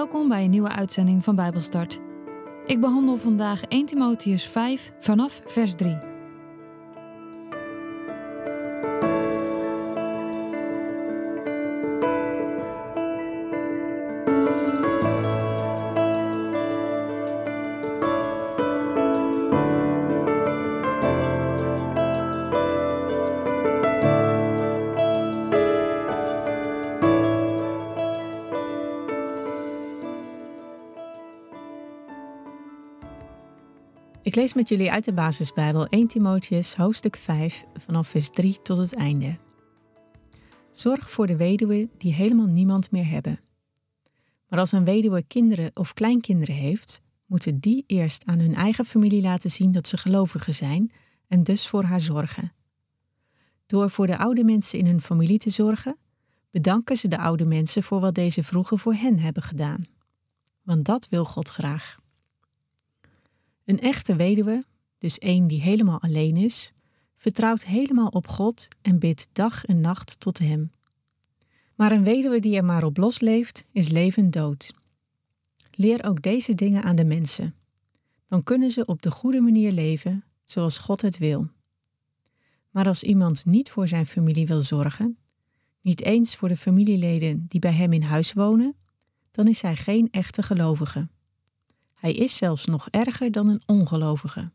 Welkom bij een nieuwe uitzending van Bijbelstart. Ik behandel vandaag 1 Timotheus 5 vanaf vers 3. Ik lees met jullie uit de basisbijbel 1 Timotheus hoofdstuk 5 vanaf vers 3 tot het einde. Zorg voor de weduwen die helemaal niemand meer hebben. Maar als een weduwe kinderen of kleinkinderen heeft, moeten die eerst aan hun eigen familie laten zien dat ze gelovigen zijn en dus voor haar zorgen. Door voor de oude mensen in hun familie te zorgen, bedanken ze de oude mensen voor wat deze vroeger voor hen hebben gedaan. Want dat wil God graag. Een echte weduwe, dus één die helemaal alleen is, vertrouwt helemaal op God en bidt dag en nacht tot Hem. Maar een weduwe die er maar op los leeft, is levend dood. Leer ook deze dingen aan de mensen. Dan kunnen ze op de goede manier leven, zoals God het wil. Maar als iemand niet voor zijn familie wil zorgen, niet eens voor de familieleden die bij hem in huis wonen, dan is hij geen echte gelovige. Hij is zelfs nog erger dan een ongelovige.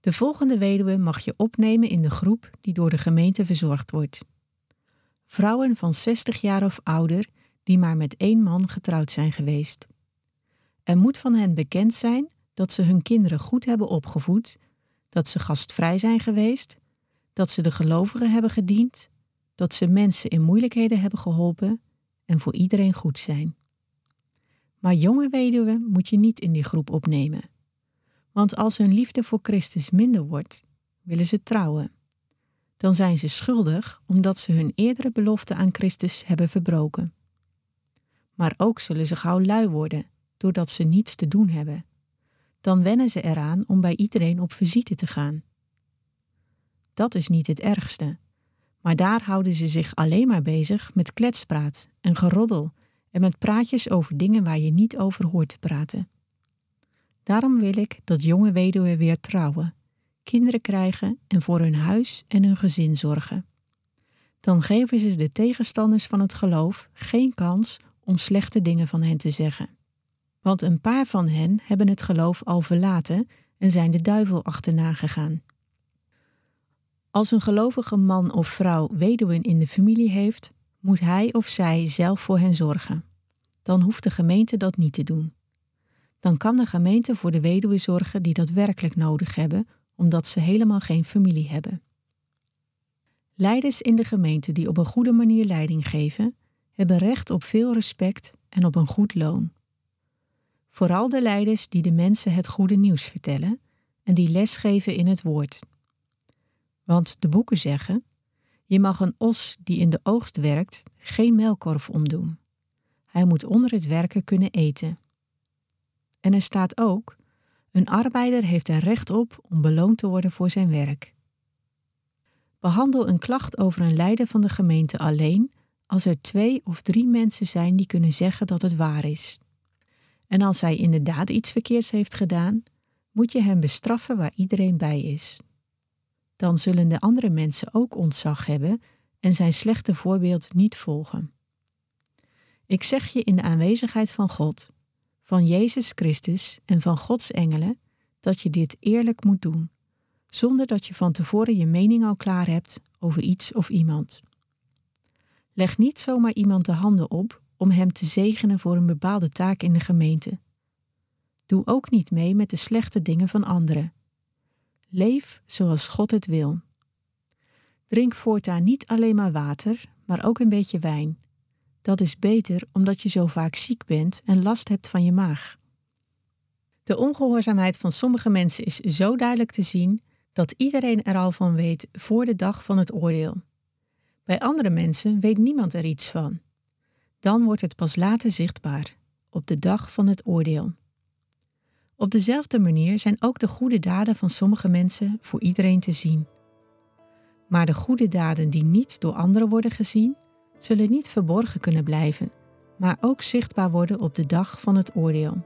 De volgende weduwe mag je opnemen in de groep die door de gemeente verzorgd wordt. Vrouwen van 60 jaar of ouder die maar met één man getrouwd zijn geweest. Er moet van hen bekend zijn dat ze hun kinderen goed hebben opgevoed, dat ze gastvrij zijn geweest, dat ze de gelovigen hebben gediend, dat ze mensen in moeilijkheden hebben geholpen en voor iedereen goed zijn. Maar jonge weduwen moet je niet in die groep opnemen. Want als hun liefde voor Christus minder wordt, willen ze trouwen. Dan zijn ze schuldig omdat ze hun eerdere belofte aan Christus hebben verbroken. Maar ook zullen ze gauw lui worden, doordat ze niets te doen hebben. Dan wennen ze eraan om bij iedereen op visite te gaan. Dat is niet het ergste, maar daar houden ze zich alleen maar bezig met kletspraat en geroddel en met praatjes over dingen waar je niet over hoort te praten. Daarom wil ik dat jonge weduwen weer trouwen, kinderen krijgen en voor hun huis en hun gezin zorgen. Dan geven ze de tegenstanders van het geloof geen kans om slechte dingen van hen te zeggen. Want een paar van hen hebben het geloof al verlaten en zijn de duivel achterna gegaan. Als een gelovige man of vrouw weduwen in de familie heeft, moet hij of zij zelf voor hen zorgen. Dan hoeft de gemeente dat niet te doen. Dan kan de gemeente voor de weduwe zorgen die dat werkelijk nodig hebben, omdat ze helemaal geen familie hebben. Leiders in de gemeente die op een goede manier leiding geven, hebben recht op veel respect en op een goed loon. Vooral de leiders die de mensen het goede nieuws vertellen en die lesgeven in het woord. Want de boeken zeggen: je mag een os die in de oogst werkt geen melkkorf omdoen. Hij moet onder het werken kunnen eten. En er staat ook: een arbeider heeft er recht op om beloond te worden voor zijn werk. Behandel een klacht over een leider van de gemeente alleen als er twee of drie mensen zijn die kunnen zeggen dat het waar is. En als hij inderdaad iets verkeerds heeft gedaan, moet je hem bestraffen waar iedereen bij is dan zullen de andere mensen ook ontzag hebben en zijn slechte voorbeeld niet volgen. Ik zeg je in de aanwezigheid van God, van Jezus Christus en van Gods engelen dat je dit eerlijk moet doen, zonder dat je van tevoren je mening al klaar hebt over iets of iemand. Leg niet zomaar iemand de handen op om hem te zegenen voor een bepaalde taak in de gemeente. Doe ook niet mee met de slechte dingen van anderen. Leef zoals God het wil. Drink voortaan niet alleen maar water, maar ook een beetje wijn. Dat is beter omdat je zo vaak ziek bent en last hebt van je maag. De ongehoorzaamheid van sommige mensen is zo duidelijk te zien dat iedereen er al van weet voor de dag van het oordeel. Bij andere mensen weet niemand er iets van. Dan wordt het pas later zichtbaar, op de dag van het oordeel. Op dezelfde manier zijn ook de goede daden van sommige mensen voor iedereen te zien. Maar de goede daden die niet door anderen worden gezien, zullen niet verborgen kunnen blijven, maar ook zichtbaar worden op de dag van het oordeel.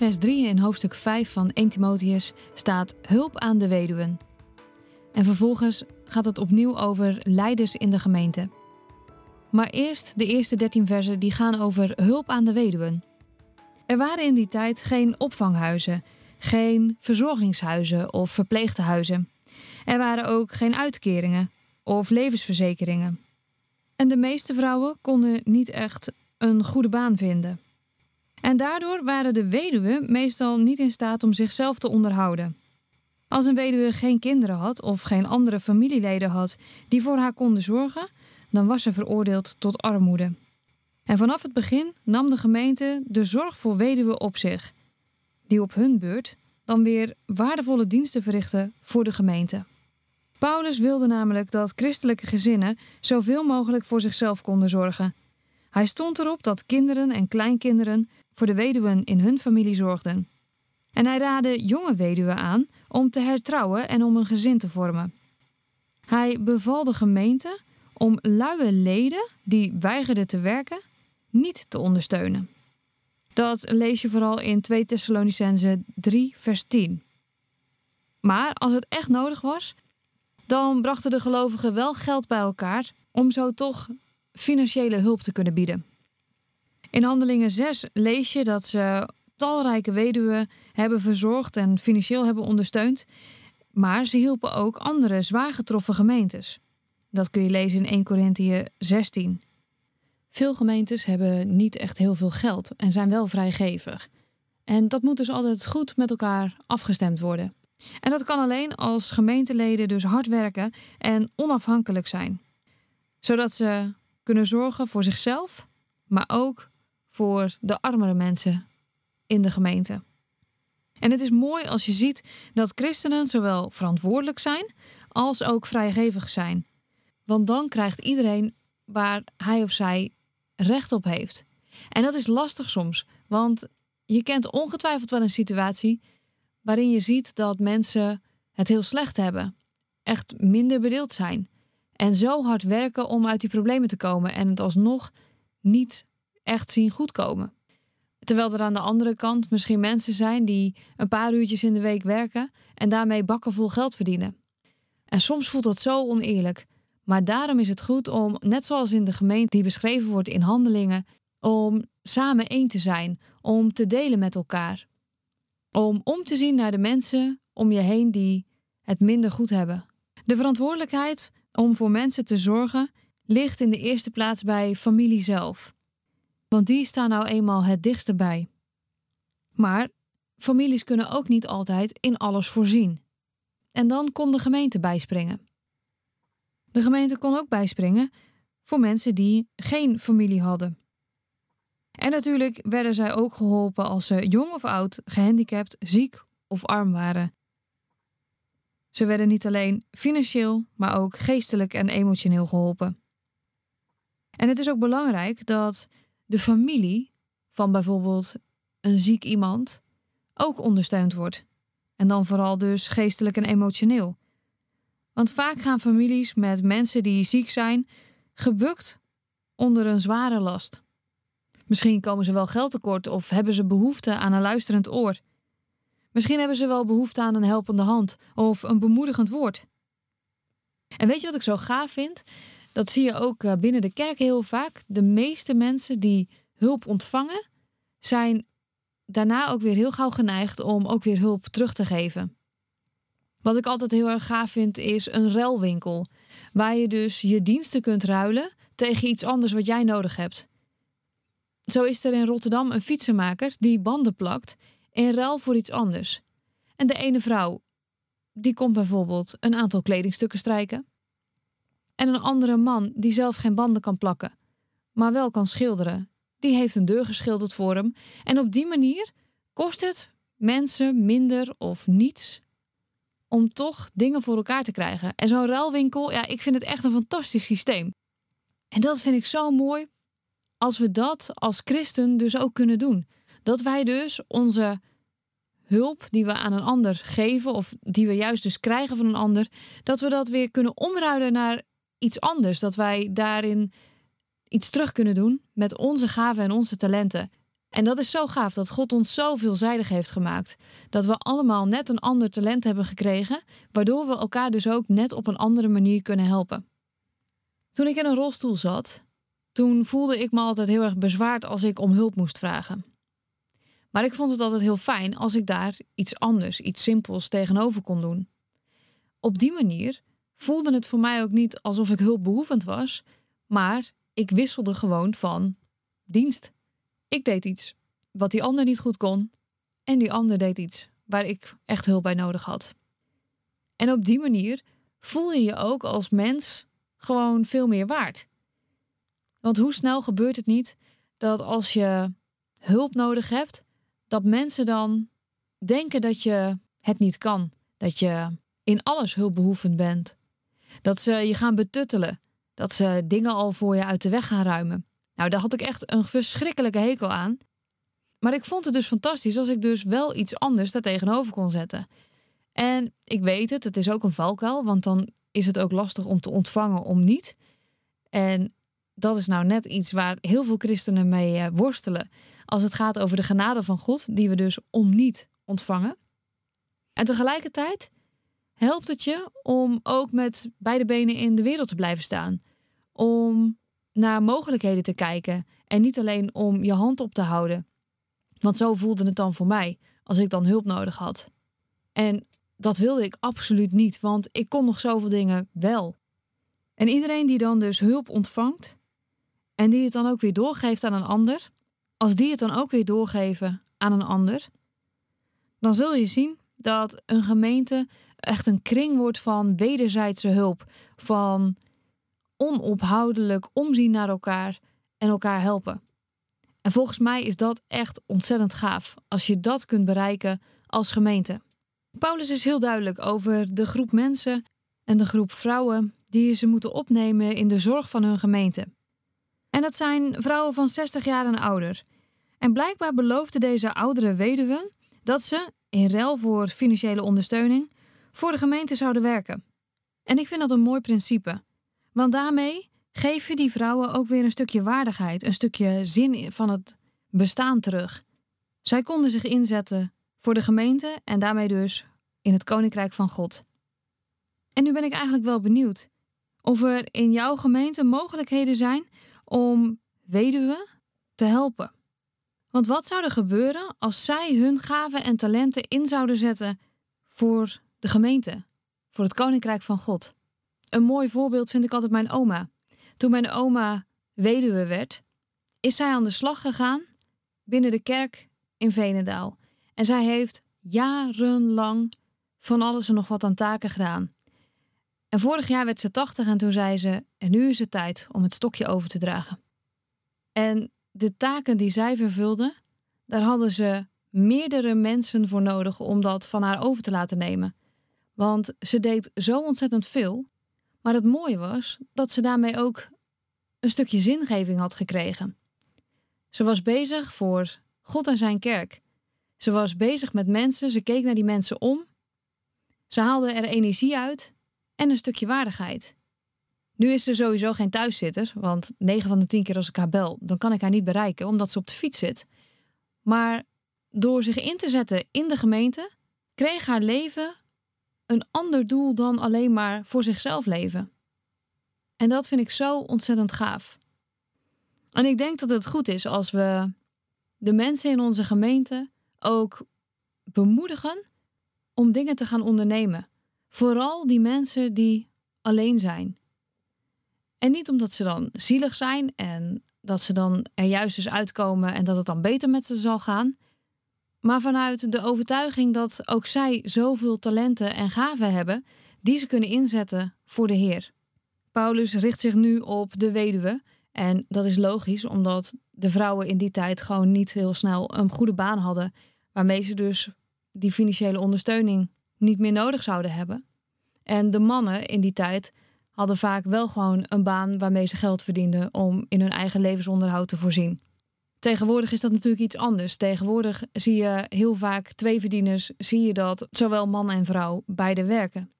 Vers 3 in hoofdstuk 5 van 1 Timotheus staat hulp aan de weduwen. En vervolgens gaat het opnieuw over leiders in de gemeente. Maar eerst de eerste 13 versen die gaan over hulp aan de weduwen. Er waren in die tijd geen opvanghuizen, geen verzorgingshuizen of verpleegtehuizen. Er waren ook geen uitkeringen of levensverzekeringen. En de meeste vrouwen konden niet echt een goede baan vinden. En daardoor waren de weduwen meestal niet in staat om zichzelf te onderhouden. Als een weduwe geen kinderen had of geen andere familieleden had die voor haar konden zorgen, dan was ze veroordeeld tot armoede. En vanaf het begin nam de gemeente de zorg voor weduwen op zich, die op hun beurt dan weer waardevolle diensten verrichten voor de gemeente. Paulus wilde namelijk dat christelijke gezinnen zoveel mogelijk voor zichzelf konden zorgen. Hij stond erop dat kinderen en kleinkinderen voor de weduwen in hun familie zorgden. En hij raadde jonge weduwen aan om te hertrouwen en om een gezin te vormen. Hij beval de gemeente om luie leden die weigerden te werken niet te ondersteunen. Dat lees je vooral in 2 Thessalonicense 3 vers 10. Maar als het echt nodig was, dan brachten de gelovigen wel geld bij elkaar om zo toch financiële hulp te kunnen bieden. In Handelingen 6 lees je dat ze talrijke weduwen hebben verzorgd en financieel hebben ondersteund. Maar ze hielpen ook andere zwaar getroffen gemeentes. Dat kun je lezen in 1 Corinthië 16. Veel gemeentes hebben niet echt heel veel geld en zijn wel vrijgevig. En dat moet dus altijd goed met elkaar afgestemd worden. En dat kan alleen als gemeenteleden dus hard werken en onafhankelijk zijn. Zodat ze kunnen zorgen voor zichzelf, maar ook voor de armere mensen in de gemeente. En het is mooi als je ziet dat christenen zowel verantwoordelijk zijn als ook vrijgevig zijn. Want dan krijgt iedereen waar hij of zij recht op heeft. En dat is lastig soms, want je kent ongetwijfeld wel een situatie waarin je ziet dat mensen het heel slecht hebben, echt minder bedeeld zijn en zo hard werken om uit die problemen te komen en het alsnog niet echt zien goedkomen. Terwijl er aan de andere kant misschien mensen zijn die een paar uurtjes in de week werken en daarmee bakken vol geld verdienen. En soms voelt dat zo oneerlijk. Maar daarom is het goed om, net zoals in de gemeente die beschreven wordt in handelingen, om samen één te zijn, om te delen met elkaar. Om om te zien naar de mensen om je heen die het minder goed hebben. De verantwoordelijkheid om voor mensen te zorgen ligt in de eerste plaats bij familie zelf. Want die staan nou eenmaal het dichtst bij. Maar families kunnen ook niet altijd in alles voorzien. En dan kon de gemeente bijspringen. De gemeente kon ook bijspringen voor mensen die geen familie hadden. En natuurlijk werden zij ook geholpen als ze jong of oud, gehandicapt, ziek of arm waren. Ze werden niet alleen financieel, maar ook geestelijk en emotioneel geholpen. En het is ook belangrijk dat de familie van bijvoorbeeld een ziek iemand ook ondersteund wordt. En dan vooral dus geestelijk en emotioneel. Want vaak gaan families met mensen die ziek zijn gebukt onder een zware last. Misschien komen ze wel geld tekort of hebben ze behoefte aan een luisterend oor. Misschien hebben ze wel behoefte aan een helpende hand of een bemoedigend woord. En weet je wat ik zo gaaf vind? Dat zie je ook eh, binnen de kerk heel vaak. De meeste mensen die hulp ontvangen, zijn daarna ook weer heel gauw geneigd om ook weer hulp terug te geven. Wat ik altijd heel erg gaaf vind, is een ruilwinkel. Waar je dus je diensten kunt ruilen tegen iets anders wat jij nodig hebt. Zo is er in Rotterdam een fietsenmaker die banden plakt in ruil voor iets anders. En de ene vrouw, die komt bijvoorbeeld een aantal kledingstukken strijken. En een andere man die zelf geen banden kan plakken, maar wel kan schilderen, die heeft een deur geschilderd voor hem. En op die manier kost het mensen minder of niets om toch dingen voor elkaar te krijgen. En zo'n ruilwinkel, ja, ik vind het echt een fantastisch systeem. En dat vind ik zo mooi als we dat als christen dus ook kunnen doen. Dat wij dus onze hulp die we aan een ander geven, of die we juist dus krijgen van een ander, dat we dat weer kunnen omruilen naar iets anders. Dat wij daarin iets terug kunnen doen met onze gaven en onze talenten. En dat is zo gaaf dat God ons zo veelzijdig heeft gemaakt. Dat we allemaal net een ander talent hebben gekregen, waardoor we elkaar dus ook net op een andere manier kunnen helpen. Toen ik in een rolstoel zat, toen voelde ik me altijd heel erg bezwaard als ik om hulp moest vragen. Maar ik vond het altijd heel fijn als ik daar iets anders, iets simpels tegenover kon doen. Op die manier voelde het voor mij ook niet alsof ik hulpbehoevend was, maar ik wisselde gewoon van dienst. Ik deed iets wat die ander niet goed kon en die ander deed iets waar ik echt hulp bij nodig had. En op die manier voel je je ook als mens gewoon veel meer waard. Want hoe snel gebeurt het niet dat als je hulp nodig hebt, dat mensen dan denken dat je het niet kan, dat je in alles hulpbehoevend bent, dat ze je gaan betuttelen, dat ze dingen al voor je uit de weg gaan ruimen. Nou, daar had ik echt een verschrikkelijke hekel aan. Maar ik vond het dus fantastisch als ik dus wel iets anders daar tegenover kon zetten. En ik weet het, het is ook een valkuil, want dan is het ook lastig om te ontvangen om niet. En dat is nou net iets waar heel veel christenen mee eh, worstelen. Als het gaat over de genade van God, die we dus om niet ontvangen. En tegelijkertijd helpt het je om ook met beide benen in de wereld te blijven staan. Om naar mogelijkheden te kijken en niet alleen om je hand op te houden. Want zo voelde het dan voor mij als ik dan hulp nodig had. En dat wilde ik absoluut niet, want ik kon nog zoveel dingen wel. En iedereen die dan dus hulp ontvangt en die het dan ook weer doorgeeft aan een ander, als die het dan ook weer doorgeven aan een ander, dan zul je zien dat een gemeente echt een kring wordt van wederzijdse hulp, van onophoudelijk omzien naar elkaar en elkaar helpen. En volgens mij is dat echt ontzettend gaaf als je dat kunt bereiken als gemeente. Paulus is heel duidelijk over de groep mensen en de groep vrouwen die ze moeten opnemen in de zorg van hun gemeente. En dat zijn vrouwen van 60 jaar en ouder. En blijkbaar beloofde deze oudere weduwe dat ze, in ruil voor financiële ondersteuning, voor de gemeente zouden werken. En ik vind dat een mooi principe. Want daarmee geef je die vrouwen ook weer een stukje waardigheid, een stukje zin van het bestaan terug. Zij konden zich inzetten voor de gemeente en daarmee dus in het koninkrijk van God. En nu ben ik eigenlijk wel benieuwd of er in jouw gemeente mogelijkheden zijn om weduwen te helpen. Want wat zou er gebeuren als zij hun gaven en talenten in zouden zetten voor de gemeente, voor het koninkrijk van God? Een mooi voorbeeld vind ik altijd mijn oma. Toen mijn oma weduwe werd, is zij aan de slag gegaan binnen de kerk in Venendaal. En zij heeft jarenlang van alles en nog wat aan taken gedaan. En vorig jaar werd ze 80 en toen zei ze: En nu is het tijd om het stokje over te dragen. En de taken die zij vervulde, daar hadden ze meerdere mensen voor nodig om dat van haar over te laten nemen. Want ze deed zo ontzettend veel. Maar het mooie was dat ze daarmee ook een stukje zingeving had gekregen. Ze was bezig voor God en zijn kerk. Ze was bezig met mensen, ze keek naar die mensen om. Ze haalde er energie uit en een stukje waardigheid. Nu is ze sowieso geen thuiszitter, want 9 van de 10 keer als ik haar bel, dan kan ik haar niet bereiken omdat ze op de fiets zit. Maar door zich in te zetten in de gemeente, kreeg haar leven een ander doel dan alleen maar voor zichzelf leven. En dat vind ik zo ontzettend gaaf. En ik denk dat het goed is als we de mensen in onze gemeente ook bemoedigen om dingen te gaan ondernemen. Vooral die mensen die alleen zijn. En niet omdat ze dan zielig zijn en dat ze dan er juist eens uitkomen en dat het dan beter met ze zal gaan. Maar vanuit de overtuiging dat ook zij zoveel talenten en gaven hebben die ze kunnen inzetten voor de Heer. Paulus richt zich nu op de weduwe. En dat is logisch, omdat de vrouwen in die tijd gewoon niet heel snel een goede baan hadden. Waarmee ze dus die financiële ondersteuning niet meer nodig zouden hebben. En de mannen in die tijd hadden vaak wel gewoon een baan waarmee ze geld verdienden om in hun eigen levensonderhoud te voorzien. Tegenwoordig is dat natuurlijk iets anders. Tegenwoordig zie je heel vaak twee verdieners, zie je dat zowel man en vrouw beide werken.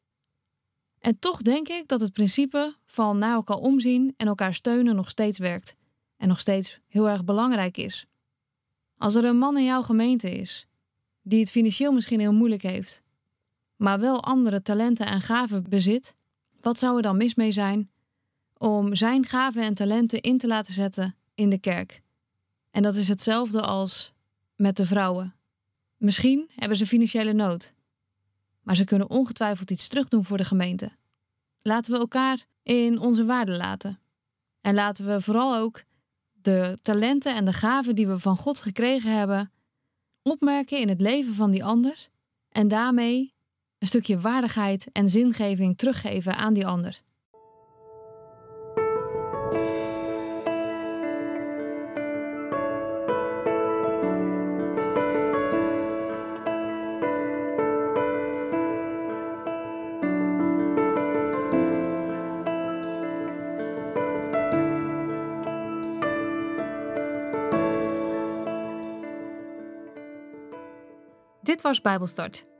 En toch denk ik dat het principe van naar elkaar omzien en elkaar steunen nog steeds werkt. En nog steeds heel erg belangrijk is. Als er een man in jouw gemeente is, die het financieel misschien heel moeilijk heeft, maar wel andere talenten en gaven bezit, wat zou er dan mis mee zijn om zijn gaven en talenten in te laten zetten in de kerk? En dat is hetzelfde als met de vrouwen. Misschien hebben ze financiële nood, maar ze kunnen ongetwijfeld iets terugdoen voor de gemeente. Laten we elkaar in onze waarde laten. En laten we vooral ook de talenten en de gaven die we van God gekregen hebben opmerken in het leven van die ander en daarmee een stukje waardigheid en zingeving teruggeven aan die ander. Dit was Bijbelstart,